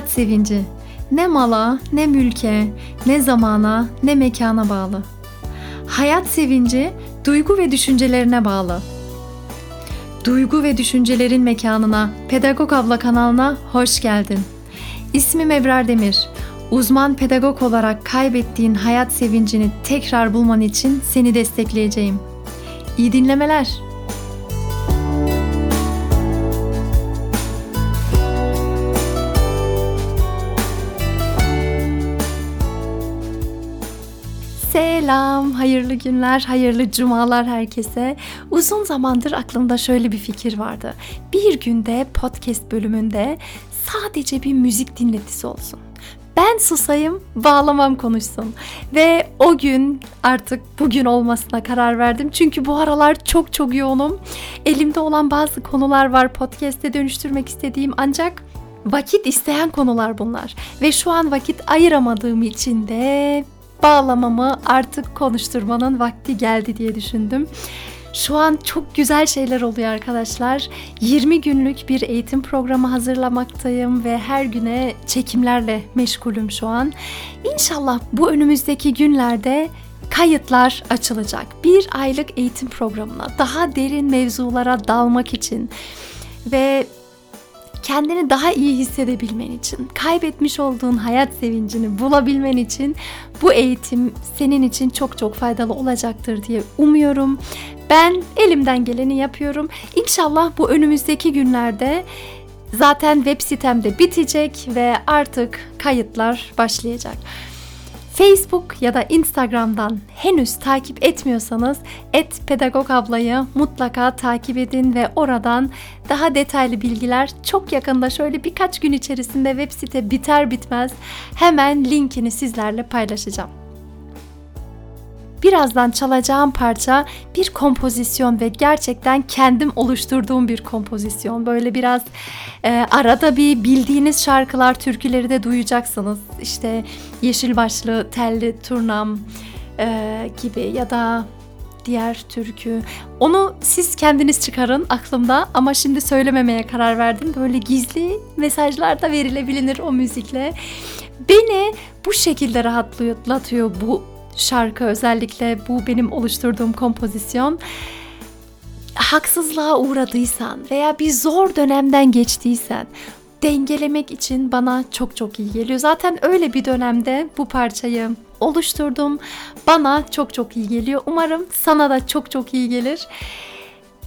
Hayat sevinci ne mala, ne mülke, ne zamana, ne mekana bağlı. Hayat sevinci duygu ve düşüncelerine bağlı. Duygu ve düşüncelerin mekanına, Pedagog Abla kanalına hoş geldin. İsmim Ebrar Demir. Uzman pedagog olarak kaybettiğin hayat sevincini tekrar bulman için seni destekleyeceğim. İyi dinlemeler. Selam, hayırlı günler, hayırlı cumalar herkese. Uzun zamandır aklımda şöyle bir fikir vardı. Bir günde podcast bölümünde sadece bir müzik dinletisi olsun. Ben susayım, bağlamam konuşsun. Ve o gün artık bugün olmasına karar verdim. Çünkü bu aralar çok çok yoğunum. Elimde olan bazı konular var podcast'e dönüştürmek istediğim ancak vakit isteyen konular bunlar. Ve şu an vakit ayıramadığım için de bağlamamı artık konuşturmanın vakti geldi diye düşündüm. Şu an çok güzel şeyler oluyor arkadaşlar. 20 günlük bir eğitim programı hazırlamaktayım ve her güne çekimlerle meşgulüm şu an. İnşallah bu önümüzdeki günlerde kayıtlar açılacak. Bir aylık eğitim programına daha derin mevzulara dalmak için ve kendini daha iyi hissedebilmen için, kaybetmiş olduğun hayat sevincini bulabilmen için bu eğitim senin için çok çok faydalı olacaktır diye umuyorum. Ben elimden geleni yapıyorum. İnşallah bu önümüzdeki günlerde zaten web sitemde bitecek ve artık kayıtlar başlayacak. Facebook ya da Instagram'dan henüz takip etmiyorsanız et pedagog ablayı mutlaka takip edin ve oradan daha detaylı bilgiler çok yakında şöyle birkaç gün içerisinde web site biter bitmez hemen linkini sizlerle paylaşacağım. Birazdan çalacağım parça bir kompozisyon ve gerçekten kendim oluşturduğum bir kompozisyon. Böyle biraz e, arada bir bildiğiniz şarkılar, türküleri de duyacaksınız. İşte Yeşil Başlı, Telli Turnam e, gibi ya da diğer türkü. Onu siz kendiniz çıkarın aklımda ama şimdi söylememeye karar verdim. Böyle gizli mesajlar da verilebilir o müzikle. Beni bu şekilde rahatlatıyor bu şarkı özellikle bu benim oluşturduğum kompozisyon haksızlığa uğradıysan veya bir zor dönemden geçtiysen dengelemek için bana çok çok iyi geliyor. Zaten öyle bir dönemde bu parçayı oluşturdum. Bana çok çok iyi geliyor. Umarım sana da çok çok iyi gelir.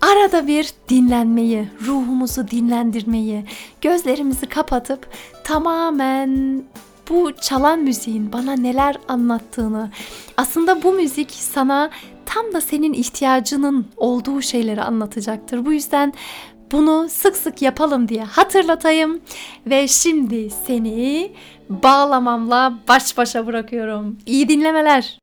Arada bir dinlenmeyi, ruhumuzu dinlendirmeyi, gözlerimizi kapatıp tamamen bu çalan müziğin bana neler anlattığını, aslında bu müzik sana tam da senin ihtiyacının olduğu şeyleri anlatacaktır. Bu yüzden bunu sık sık yapalım diye hatırlatayım ve şimdi seni bağlamamla baş başa bırakıyorum. İyi dinlemeler.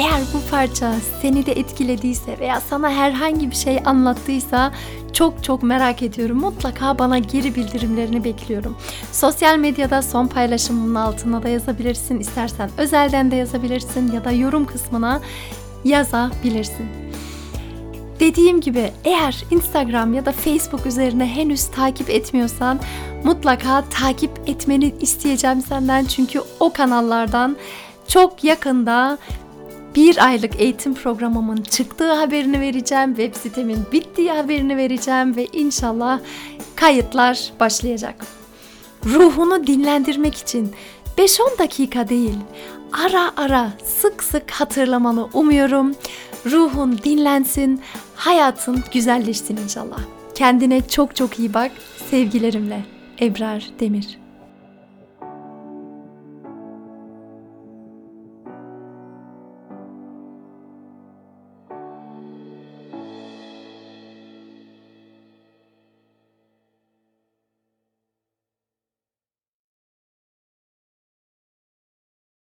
Eğer bu parça seni de etkilediyse veya sana herhangi bir şey anlattıysa çok çok merak ediyorum. Mutlaka bana geri bildirimlerini bekliyorum. Sosyal medyada son paylaşımımın altına da yazabilirsin. İstersen özelden de yazabilirsin ya da yorum kısmına yazabilirsin. Dediğim gibi eğer Instagram ya da Facebook üzerine henüz takip etmiyorsan mutlaka takip etmeni isteyeceğim senden çünkü o kanallardan çok yakında bir aylık eğitim programımın çıktığı haberini vereceğim. Web sitemin bittiği haberini vereceğim ve inşallah kayıtlar başlayacak. Ruhunu dinlendirmek için 5-10 dakika değil, ara ara sık sık hatırlamanı umuyorum. Ruhun dinlensin, hayatın güzelleşsin inşallah. Kendine çok çok iyi bak. Sevgilerimle Ebrar Demir.